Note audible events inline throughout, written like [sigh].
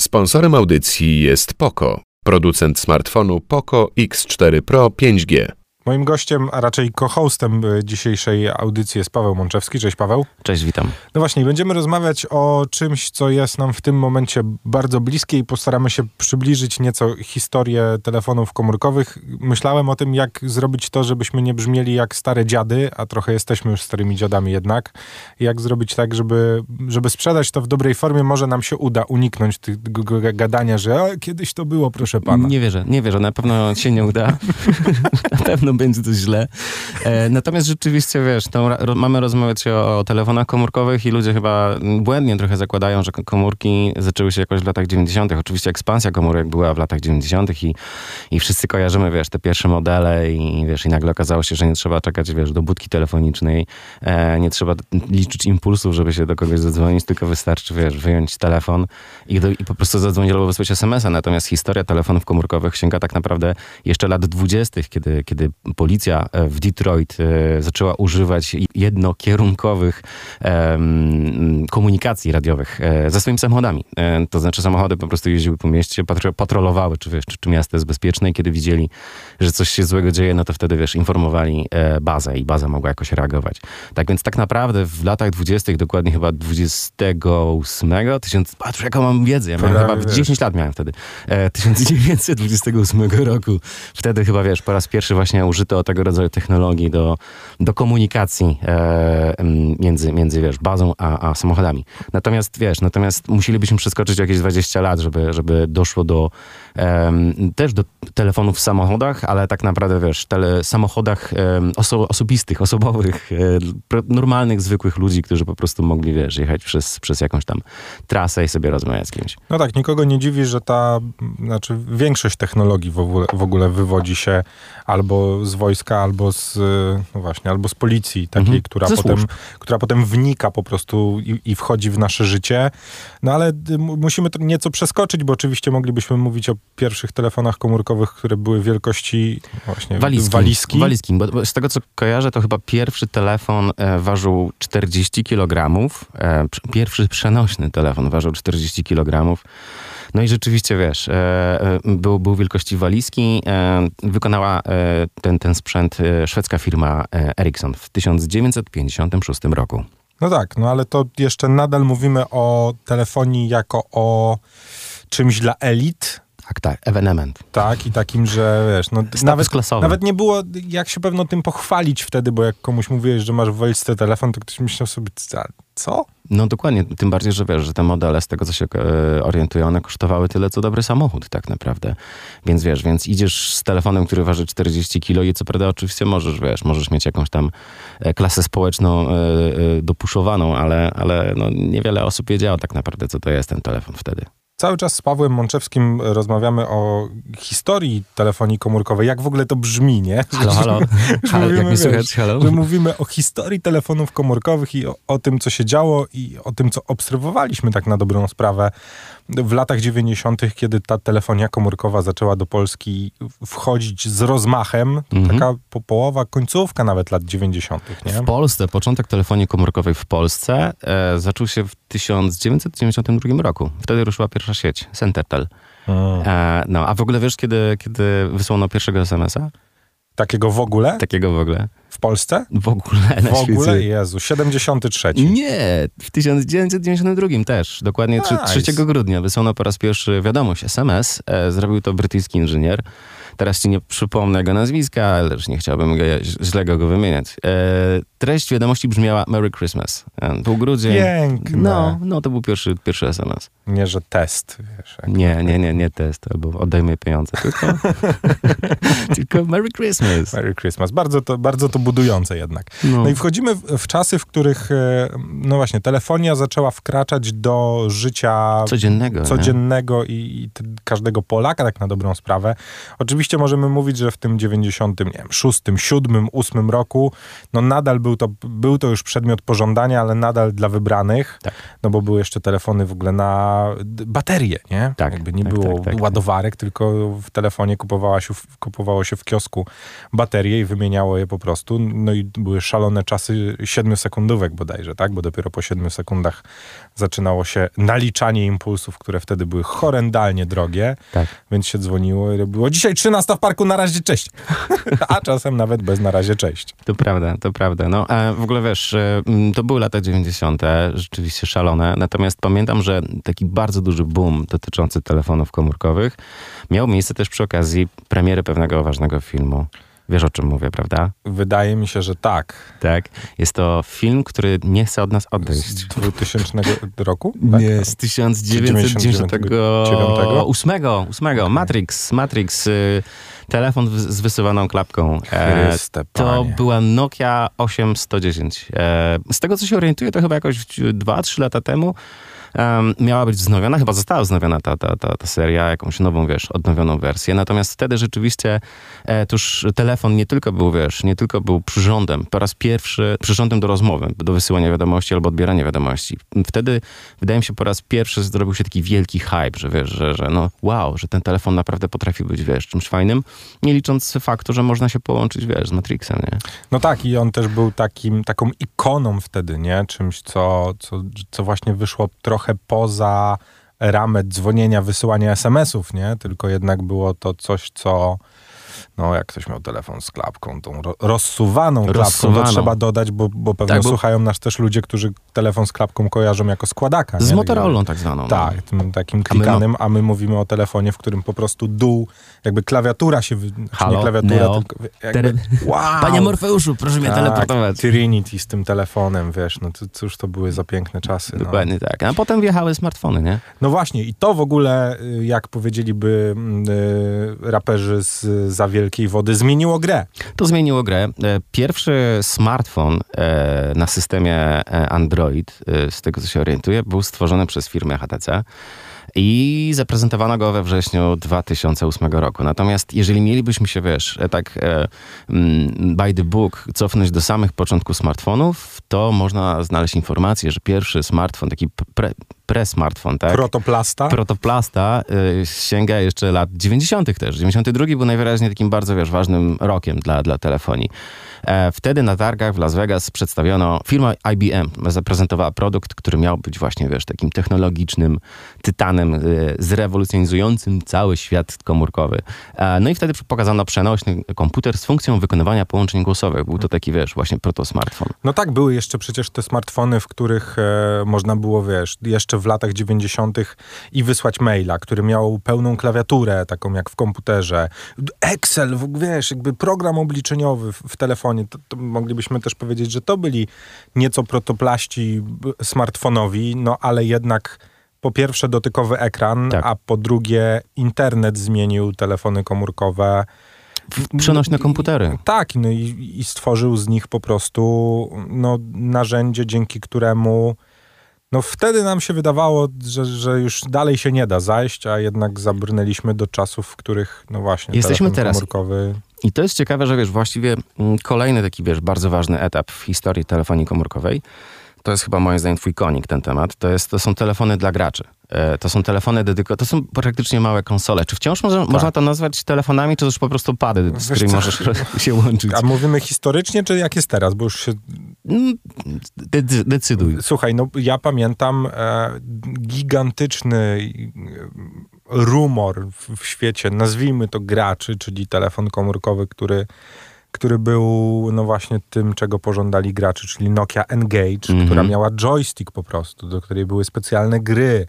Sponsorem audycji jest Poco, producent smartfonu Poco X4 Pro 5G. Moim gościem, a raczej co-hostem y, dzisiejszej audycji jest Paweł Mączewski. Cześć Paweł. Cześć, witam. No właśnie, będziemy rozmawiać o czymś, co jest nam w tym momencie bardzo bliskie i postaramy się przybliżyć nieco historię telefonów komórkowych. Myślałem o tym, jak zrobić to, żebyśmy nie brzmieli jak stare dziady, a trochę jesteśmy już starymi dziadami jednak. Jak zrobić tak, żeby, żeby sprzedać to w dobrej formie, może nam się uda uniknąć tego gadania, że kiedyś to było, proszę pana. Nie wierzę, nie wierzę, na pewno się nie uda. [laughs] na pewno będzie to źle. E, natomiast rzeczywiście, wiesz, ro, mamy rozmawiać o, o, telefonach komórkowych i ludzie chyba błędnie trochę zakładają, że komórki zaczęły się jakoś w latach 90. Oczywiście ekspansja komórek była w latach 90. i, i wszyscy kojarzymy, wiesz, te pierwsze modele i wiesz, i nagle okazało się, że nie trzeba czekać, wiesz, do budki telefonicznej, e, nie trzeba liczyć impulsów, żeby się do kogoś zadzwonić, tylko wystarczy, wiesz, wyjąć telefon i, do, i po prostu zadzwonić albo wysłać SMS-a. Natomiast historia telefonów komórkowych sięga tak naprawdę jeszcze lat 20., kiedy, kiedy policja e, w Detroit e, zaczęła używać jednokierunkowych komunikacji radiowych e, ze swoimi samochodami. To znaczy samochody po prostu jeździły po mieście, patrolowały, czy, wiesz, czy, czy miasto jest bezpieczne i kiedy widzieli, że coś się złego dzieje, no to wtedy, wiesz, informowali bazę i baza mogła jakoś reagować. Tak więc tak naprawdę w latach 20., dokładnie chyba 28, tysiąc, patrz jaką mam wiedzę, ja miałem chyba 10 lat miałem wtedy, 1928 roku. Wtedy chyba, wiesz, po raz pierwszy właśnie użyto tego rodzaju technologii do, do komunikacji e, między, między wiesz, bazą a, a samochodami. Natomiast wiesz, natomiast musielibyśmy przeskoczyć jakieś 20 lat, żeby, żeby doszło do e, też do telefonów w samochodach, ale tak naprawdę wiesz, tele, samochodach e, oso, osobistych, osobowych, e, normalnych, zwykłych ludzi, którzy po prostu mogli wiesz, jechać przez, przez jakąś tam trasę i sobie rozmawiać z kimś. No tak, nikogo nie dziwi, że ta, znaczy większość technologii w ogóle, w ogóle wywodzi się albo z wojska, albo z, no właśnie, albo z policji takiej, mhm. która, potem, która potem wnika po prostu i, i, wchodzi w nasze życie. No ale musimy to nieco przeskoczyć, bo oczywiście moglibyśmy mówić o pierwszych telefonach komórkowych, które były wielkości właśnie walizki. Walizki, walizki bo, bo z tego co kojarzę, to chyba pierwszy telefon e, ważył 40 kg. E, pierwszy przenośny telefon ważył 40 kg. No i rzeczywiście, wiesz, e, e, był, był wielkości walizki. E, wykonała ten, ten sprzęt szwedzka firma Ericsson w 1956 roku. No tak, no ale to jeszcze nadal mówimy o telefonii jako o czymś dla elit, tak, tak, ewenement. Tak, i takim, że wiesz, no, nawet, klasowy. nawet nie było jak się pewno tym pochwalić wtedy, bo jak komuś mówiłeś, że masz w walizce telefon, to ktoś myślał sobie, co? No dokładnie, tym bardziej, że wiesz, że te modele, z tego co się e, orientują, one kosztowały tyle, co dobry samochód tak naprawdę. Więc wiesz, więc idziesz z telefonem, który waży 40 kilo i co prawda oczywiście możesz, wiesz, możesz mieć jakąś tam e, klasę społeczną e, dopuszowaną, ale, ale no, niewiele osób wiedziało tak naprawdę, co to jest ten telefon wtedy. Cały czas z Pawłem Mączewskim rozmawiamy o historii telefonii komórkowej. Jak w ogóle to brzmi, nie? Halo, halo. halo mówimy, jak mi słychać? Halo? Że mówimy o historii telefonów komórkowych i o, o, tym, co się działo i o tym, co obserwowaliśmy tak na dobrą sprawę w latach 90., kiedy ta telefonia komórkowa zaczęła do Polski wchodzić z rozmachem. Mhm. Taka po, połowa, końcówka nawet lat 90., nie? W Polsce, początek telefonii komórkowej w Polsce e, zaczął się w 1992 roku. Wtedy ruszyła pierwsza sieć, Centertel. E, no, a w ogóle wiesz, kiedy, kiedy wysłano pierwszego SMS-a? Takiego w ogóle? Takiego w ogóle. W Polsce? W ogóle na W ogóle? Świecie. Jezu, 73. Nie, w 1992 też. Dokładnie nice. 3, 3 grudnia wysłano po raz pierwszy wiadomość, SMS. E, zrobił to brytyjski inżynier. Teraz ci nie przypomnę jego nazwiska, ale też nie chciałbym go, źle go wymieniać. E, treść wiadomości brzmiała Merry Christmas. E, był grudzień. Piękne. No, no to był pierwszy, pierwszy SMS. Nie, że test. Wiesz, nie, nie, nie, nie test, albo oddajmy pieniądze, tylko, [laughs] tylko Merry Christmas. Merry Christmas. Bardzo to, bardzo to budujące jednak. No, no i wchodzimy w, w, czasy, w których e, no właśnie, telefonia zaczęła wkraczać do życia codziennego, codziennego i, i każdego Polaka, tak na dobrą sprawę. Oczywiście Oczywiście możemy mówić, że w tym 96, 7, 8 roku, no nadal był to, był to już przedmiot pożądania, ale nadal dla wybranych, tak. no bo były jeszcze telefony w ogóle na baterie, nie? Tak. Jakby nie tak, było tak, tak, ładowarek, tylko w telefonie kupowało się, kupowało się w kiosku baterie i wymieniało je po prostu. No i były szalone czasy 7 sekundówek bodajże, tak? Bo dopiero po 7 sekundach zaczynało się naliczanie impulsów, które wtedy były horrendalnie drogie. Tak. Więc się dzwoniło i robiło dzisiaj 13 w parku, na razie cześć. [laughs] A czasem nawet bez na razie cześć. To prawda, to prawda. No, a w ogóle wiesz, e, to były lata 90., rzeczywiście szalone. Natomiast pamiętam, że taki bardzo duży boom dotyczący telefonów komórkowych miał miejsce też przy okazji premiery pewnego ważnego filmu. Wiesz o czym mówię, prawda? Wydaje mi się, że tak. Tak. Jest to film, który nie chce od nas odejść. Z 2000 [laughs] roku? Tak? Nie, z 1998. 8. Matrix, Matrix. y, Telefon w- z wysuwaną klapką. E, to była Nokia 8110. E, z tego, co się orientuję, to chyba jakoś 2-3 lata temu em, miała być wznowiona, chyba została wznowiona ta, ta, ta, ta seria, jakąś nową, wiesz, odnowioną wersję. Natomiast wtedy rzeczywiście e, tuż telefon nie tylko był, wiesz, nie tylko był przyrządem, po raz pierwszy przyrządem do rozmowy, do wysyłania wiadomości albo odbierania wiadomości. Wtedy, wydaje mi się, po raz pierwszy zrobił się taki wielki hype, że wiesz, że, że no wow, że ten telefon naprawdę potrafi być, wiesz, czymś fajnym, nie licząc faktu, że można się połączyć, wiesz, z Matrixem, nie? No tak, i on też był takim, taką ikoną wtedy, nie? Czymś, co, co, co właśnie wyszło trochę poza ramę dzwonienia, wysyłania SMS-ów, nie? Tylko jednak było to coś, co no jak ktoś miał telefon z klapką, tą ro- rozsuwaną klapką, Rozsuwaną. to trzeba dodać, bo, bo pewnie Tak, bo- słuchają nas też ludzie, którzy telefon z klapką kojarzą jako składaka. Z nie? Motorola tak zwaną. no. Tak, tym takim klikanym, a my mówimy o telefonie, w którym po prostu dół, jakby klawiatura się, Halo, nie klawiatura, Neo. tylko jakby, wow! Panie Morfeuszu, proszę mnie Tak, teleportować. Trinity z tym telefonem, wiesz, no to, cóż to były za piękne czasy. No. Dokładnie tak. A potem wjechały smartfony, nie? no właśnie, i to w ogóle, y, jak powiedzieliby mm, y, raperzy z Za Wielkiej Wody, zmieniło grę. To zmieniło grę. E, Pierwszy smartfon e, na systemie e, Android, z tego co się orientuję, był stworzony przez firmę HTC i zaprezentowano go we wrześniu 2008 roku. Natomiast jeżeli mielibyśmy się, wiesz, tak e, mm, by the book cofnąć do samych początków smartfonów, to można znaleźć informację, że pierwszy smartfon, taki pre, pre-smartfon, tak? Protoplasta. Protoplasta y, sięga jeszcze lat 90. też. 92 był najwyraźniej takim bardzo wiesz, ważnym rokiem dla, dla telefonii. E, wtedy na targach w Las Vegas przedstawiono, firma IBM zaprezentowała produkt, który miał być właśnie, wiesz, takim technologicznym tytanem y, zrewolucjonizującym cały świat komórkowy. E, no i wtedy pokazano przenośny komputer z funkcją wykonywania połączeń głosowych. Był to taki, wiesz, właśnie protosmartfon. No tak, były jeszcze przecież te smartfony, w których e, można było, wiesz, jeszcze w latach 90. i wysłać maila, który miał pełną klawiaturę, taką jak w komputerze. Excel, wiesz, jakby program obliczeniowy w, w telefonie. To, to moglibyśmy też powiedzieć, że to byli nieco protoplaści smartfonowi, no ale jednak po pierwsze dotykowy ekran, Tak. a po drugie internet zmienił telefony komórkowe. Przenośne komputery. Tak, no i, i stworzył z nich po prostu no, narzędzie, dzięki któremu no wtedy nam się wydawało, że, że już dalej się nie da zajść, a jednak zabrnęliśmy do czasów, w których no właśnie Jesteśmy teraz. komórkowy... I to jest ciekawe, że wiesz, właściwie mm, kolejny taki, wiesz, bardzo ważny etap w historii telefonii komórkowej, to jest chyba moim zdaniem twój konik ten temat, to, jest, to są telefony dla graczy. E, To są telefony dedykowane, to są praktycznie małe konsole. Czy wciąż może, można to nazwać telefonami, czy też po prostu pady, z Wiesz którymi możesz [laughs] się łączyć? A mówimy historycznie, czy jak jest teraz? Bo już się... Mm, de- Decyduj. Słuchaj, no ja pamiętam e, gigantyczny e, rumor w, w świecie, nazwijmy to graczy, czyli telefon komórkowy, który który był no właśnie tym, czego pożądali gracze, czyli Nokia Engage, Mhm. która miała joystick po prostu, do której były specjalne gry,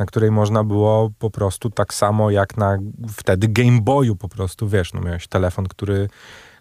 na której można było po prostu tak samo jak na wtedy Game Boyu po prostu, wiesz, no miałeś telefon, który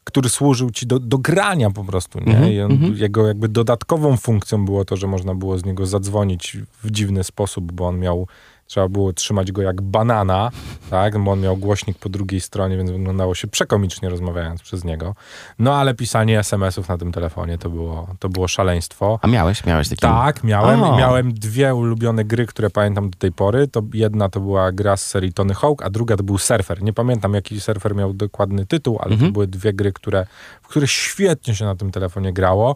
który służył ci do, do grania po prostu, nie? Mhm, I on, mhm. Jego jakby dodatkową funkcją było to, że można było z niego zadzwonić w dziwny sposób, bo on miał, trzeba było trzymać go jak banana, tak? Bo on miał głośnik po drugiej stronie, więc wyglądało się przekomicznie rozmawiając przez niego. No ale pisanie SMS-ów na tym telefonie to było, to było szaleństwo. A miałeś? Miałeś taki? Tak, miałem. O. Miałem dwie ulubione gry, które pamiętam do tej pory. To jedna to była gra z serii Tony Hawk, a druga to był Surfer. Nie pamiętam, jaki Surfer miał dokładny tytuł, ale Mhm. to były dwie gry, które, w które świetnie się na tym telefonie grało.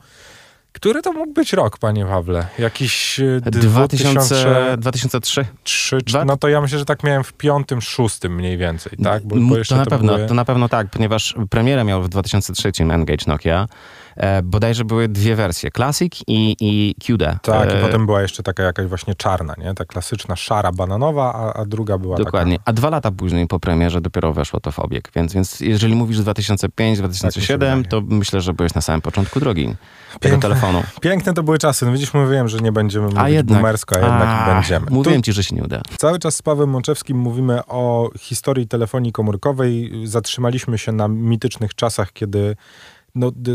Który to mógł być rok, panie Pawle? Jakiś e, 2000, 2003. 2003? Dwa- No to ja myślę, że tak miałem w piątym, szóstym mniej więcej, tak? Bo, bo to, na pewno, były... to na pewno tak, ponieważ premierę miał w 2003 Engage Nokia. E, bodajże były dwie wersje, Classic i, i QD. Tak, e, i potem była jeszcze taka jakaś właśnie czarna, nie? Ta klasyczna szara bananowa, a, a druga była Dokładnie. taka... A dwa lata później po premierze dopiero weszło to w obieg. Więc, więc jeżeli mówisz 2005-2007, wydaje. to myślę, że byłeś na samym początku drogi Piękne. telefonu. Piękne to były czasy. No widzisz, mówiłem, że nie będziemy mówić A jednak. boomersko, a jednak A, będziemy. Mówiłem ci, że się nie uda. Cały czas z Pawłem Mączewskim mówimy o historii telefonii komórkowej. Zatrzymaliśmy się na mitycznych czasach, kiedy no, d-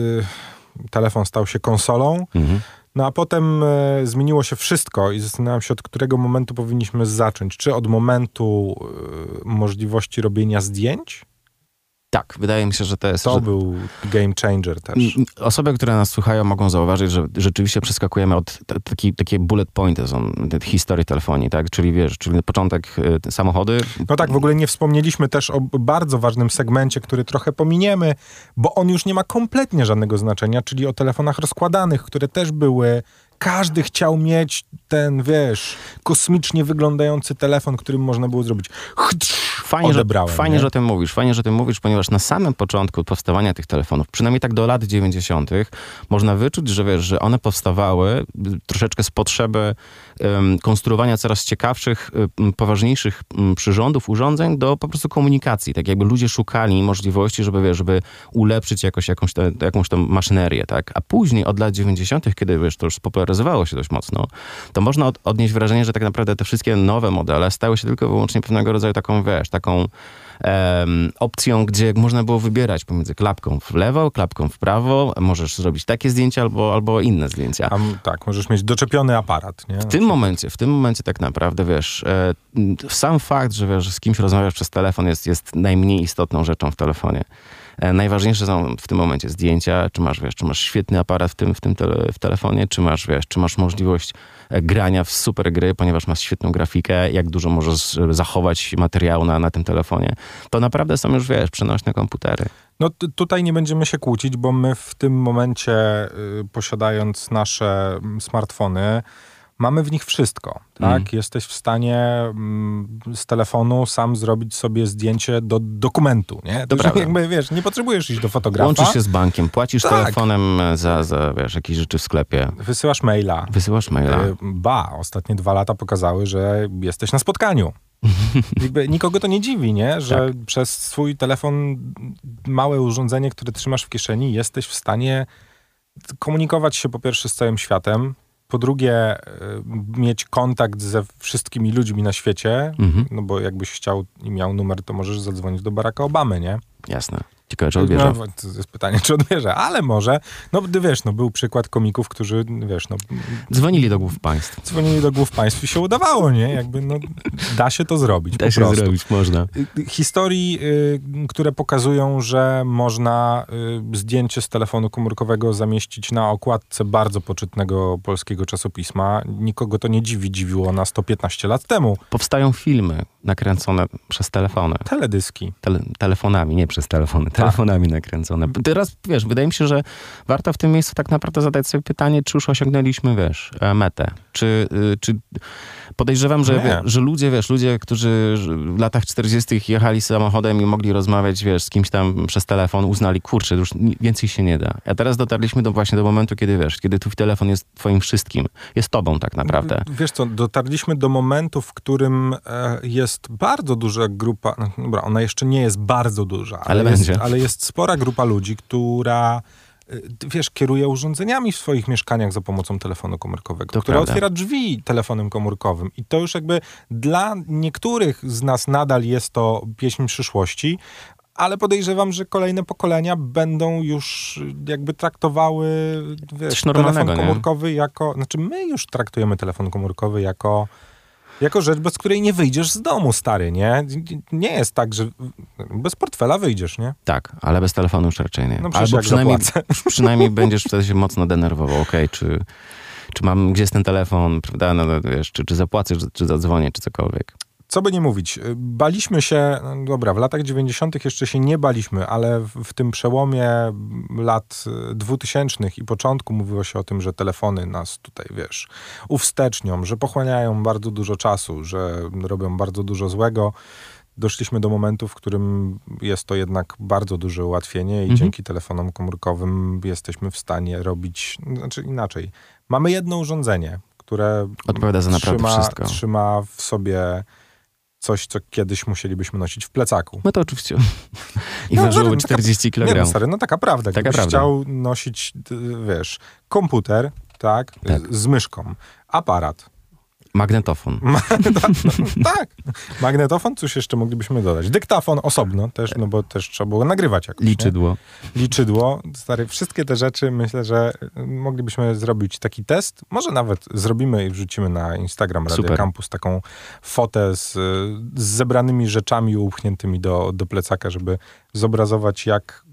telefon stał się konsolą. Mhm. No a potem e, zmieniło się wszystko i zastanawiam się, od którego momentu powinniśmy zacząć. Czy od momentu e, możliwości robienia zdjęć? Tak, wydaje mi się, że to jest... To że... był game changer też. Mm, Osoby, które nas słuchają, mogą zauważyć, że rzeczywiście przeskakujemy od taki, takie bullet pointy są historii telefonii, tak? Czyli wiesz, czyli początek y, samochody. No tak, w ogóle nie wspomnieliśmy też o bardzo ważnym segmencie, który trochę pominiemy, bo on już nie ma kompletnie żadnego znaczenia, czyli o telefonach rozkładanych, które też były. Każdy chciał mieć ten, wiesz, kosmicznie wyglądający telefon, którym można było zrobić. Fajnie, że, fajnie nie? że o tym mówisz. Fajnie, że o tym mówisz, ponieważ na samym początku powstawania tych telefonów, przynajmniej tak do lat 90., można wyczuć, że wiesz, że one powstawały y, troszeczkę z potrzeby em, konstruowania coraz ciekawszych, y, poważniejszych mm, przyrządów, urządzeń do po prostu komunikacji. Tak jakby ludzie szukali możliwości, żeby, wiesz, żeby ulepszyć jakoś, jakąś, te, jakąś tą maszynerię, tak? A później od lat 90., kiedy wiesz, to już spopularyzowało się dość mocno, to można od, odnieść wrażenie, że tak naprawdę te wszystkie nowe modele stały się tylko wyłącznie pewnego rodzaju taką, wiesz, taką em, opcją, gdzie można było wybierać pomiędzy klapką w lewo, klapką w prawo, możesz zrobić takie zdjęcia albo, albo inne zdjęcia. A, tak, możesz mieć doczepiony aparat, nie? W tym momencie, w tym momencie tak naprawdę, wiesz, e, sam fakt, że wiesz, z kimś rozmawiasz przez telefon jest, jest najmniej istotną rzeczą w telefonie. E, Najważniejsze są w tym momencie zdjęcia, czy masz, wiesz, czy masz świetny aparat w tym, w tym tele, w telefonie, czy masz, wiesz, czy masz możliwość e, grania w super gry, ponieważ masz świetną grafikę, jak dużo możesz zachować materiału na, na tym telefonie. To naprawdę są już, wiesz, przenośne komputery. No tutaj nie będziemy się kłócić, bo my w tym momencie, y, posiadając nasze mm, smartfony, mamy w nich wszystko. Tak? Mhm. Jesteś w stanie mm, z telefonu sam zrobić sobie zdjęcie do dokumentu. Nie? To już [laughs] jakby, wiesz, nie potrzebujesz iść do fotografa. Łączysz się z bankiem, płacisz Tak. telefonem za, za, wiesz, jakieś rzeczy w sklepie, Wysyłasz maila. wysyłasz maila. Y, Ba, ostatnie dwa lata pokazały, że jesteś na spotkaniu. [laughs] Jakby nikogo to nie dziwi, nie? Że Tak. przez swój telefon, małe urządzenie, które trzymasz w kieszeni, jesteś w stanie komunikować się po pierwsze z całym światem, po drugie y, mieć kontakt ze wszystkimi ludźmi na świecie, Mhm. no bo jakbyś chciał i miał numer, to możesz zadzwonić do Baracka Obamy, nie? Jasne. Ciekawe, czy odbierze. No, to jest pytanie, czy odbierze, ale może. No ty wiesz, no był przykład komików, którzy, wiesz, no Dzwonili do głów państw. dzwonili do głów państw i się udawało, nie? Jakby, no, da się to zrobić Da się prostu. zrobić, można. Y, Historii, y, które pokazują, że można y, zdjęcie z telefonu komórkowego zamieścić na okładce bardzo poczytnego polskiego czasopisma. Nikogo to nie dziwi, dziwiło nas to 15 lat temu. Powstają filmy nakręcone przez telefony. Teledyski. Tele, telefonami, nie przez telefony, telefonami nakręcone. Teraz, wiesz, wydaje mi się, że warto w tym miejscu tak naprawdę zadać sobie pytanie, czy już osiągnęliśmy, wiesz, e, metę. Czy, y, czy podejrzewam, że, wie, że ludzie, wiesz, ludzie, którzy w latach 40. jechali samochodem i mogli rozmawiać, wiesz, z kimś tam przez telefon, uznali, kurczę, już więcej się nie da. A teraz dotarliśmy do właśnie do momentu, kiedy, wiesz, kiedy twój telefon jest twoim wszystkim. Jest tobą tak naprawdę. Wiesz co, dotarliśmy do momentu, w którym e, jest bardzo duża grupa, no dobra, ona jeszcze nie jest bardzo duża, Ale jest, będzie. ale jest spora grupa ludzi, która e, wiesz, kieruje urządzeniami w swoich mieszkaniach za pomocą telefonu komórkowego, To która prawda. otwiera drzwi telefonem komórkowym. I to już jakby dla niektórych z nas nadal jest to pieśń przyszłości, ale podejrzewam, że kolejne pokolenia będą już jakby traktowały wiesz, telefon nie? komórkowy jako... Znaczy my już traktujemy telefon komórkowy jako, jako rzecz, bez której nie wyjdziesz z domu, stary, nie? Nie jest tak, że bez portfela wyjdziesz, nie? Tak, ale bez telefonu już raczej nie. No Albo przynajmniej, [laughs] przynajmniej będziesz wtedy się mocno denerwował, okej, czy, czy mam, gdzie jest ten telefon, prawda, no, no, wiesz, czy, czy zapłacę, czy, czy zadzwonię, czy cokolwiek. Co by nie mówić, baliśmy się, no dobra, w latach 90. jeszcze się nie baliśmy, ale w, w tym przełomie lat 2000 i początku mówiło się o tym, że telefony nas tutaj, wiesz, uwstecznią, że pochłaniają bardzo dużo czasu, że robią bardzo dużo złego doszliśmy do momentu, w którym jest to jednak bardzo duże ułatwienie i Mhm. dzięki telefonom komórkowym jesteśmy w stanie robić, znaczy inaczej. Mamy jedno urządzenie, które Odpowiada za naprawdę trzyma, wszystko. trzyma w sobie coś, co kiedyś musielibyśmy nosić w plecaku. No to oczywiście. I No, ważyło taka- 40 Nie no, kg. stary, no taka prawda. Taka prawda. chciał nosić, d- wiesz, komputer, tak, Tak. z myszką, aparat, [laughs] Magnetofon. tak, magnetofon, cóż jeszcze moglibyśmy dodać? Dyktafon osobno też, no bo też trzeba było nagrywać jakoś. nie? Liczydło. liczydło, stary, wszystkie te rzeczy myślę, że moglibyśmy zrobić taki test. Może nawet zrobimy i wrzucimy na Instagram Radio Super. Campus taką fotę z, z zebranymi rzeczami upchniętymi do, do plecaka, żeby zobrazować jak,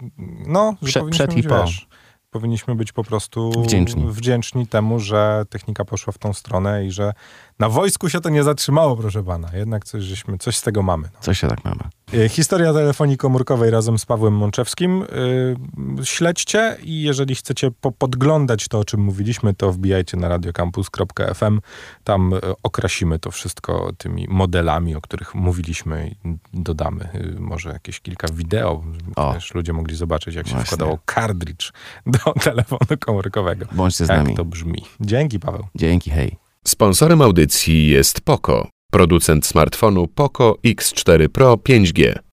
no, Prze- przed i po. wiesz, powinniśmy być po prostu Wdzięczni. wdzięczni temu, że technika poszła w tą stronę i że na wojsku się to nie zatrzymało, proszę pana. Jednak coś, żeśmy, coś z tego mamy. No. Coś się tak mamy. Y, Historia telefonii komórkowej razem z Pawłem Mączewskim. Y, Śledźcie i jeżeli chcecie po podglądać to, o czym mówiliśmy, to wbijajcie na radiocampus.fm. Tam y, okrasimy to wszystko tymi modelami, o których mówiliśmy i dodamy y, może jakieś kilka wideo, żeby ludzie mogli zobaczyć, jak się Właśnie. wkładało kartridż do [laughs] telefonu komórkowego. Bądźcie z Jak nami. to brzmi. Dzięki, Paweł. Dzięki, hej. Sponsorem audycji jest Poco, producent smartfonu Poco X4 Pro 5G.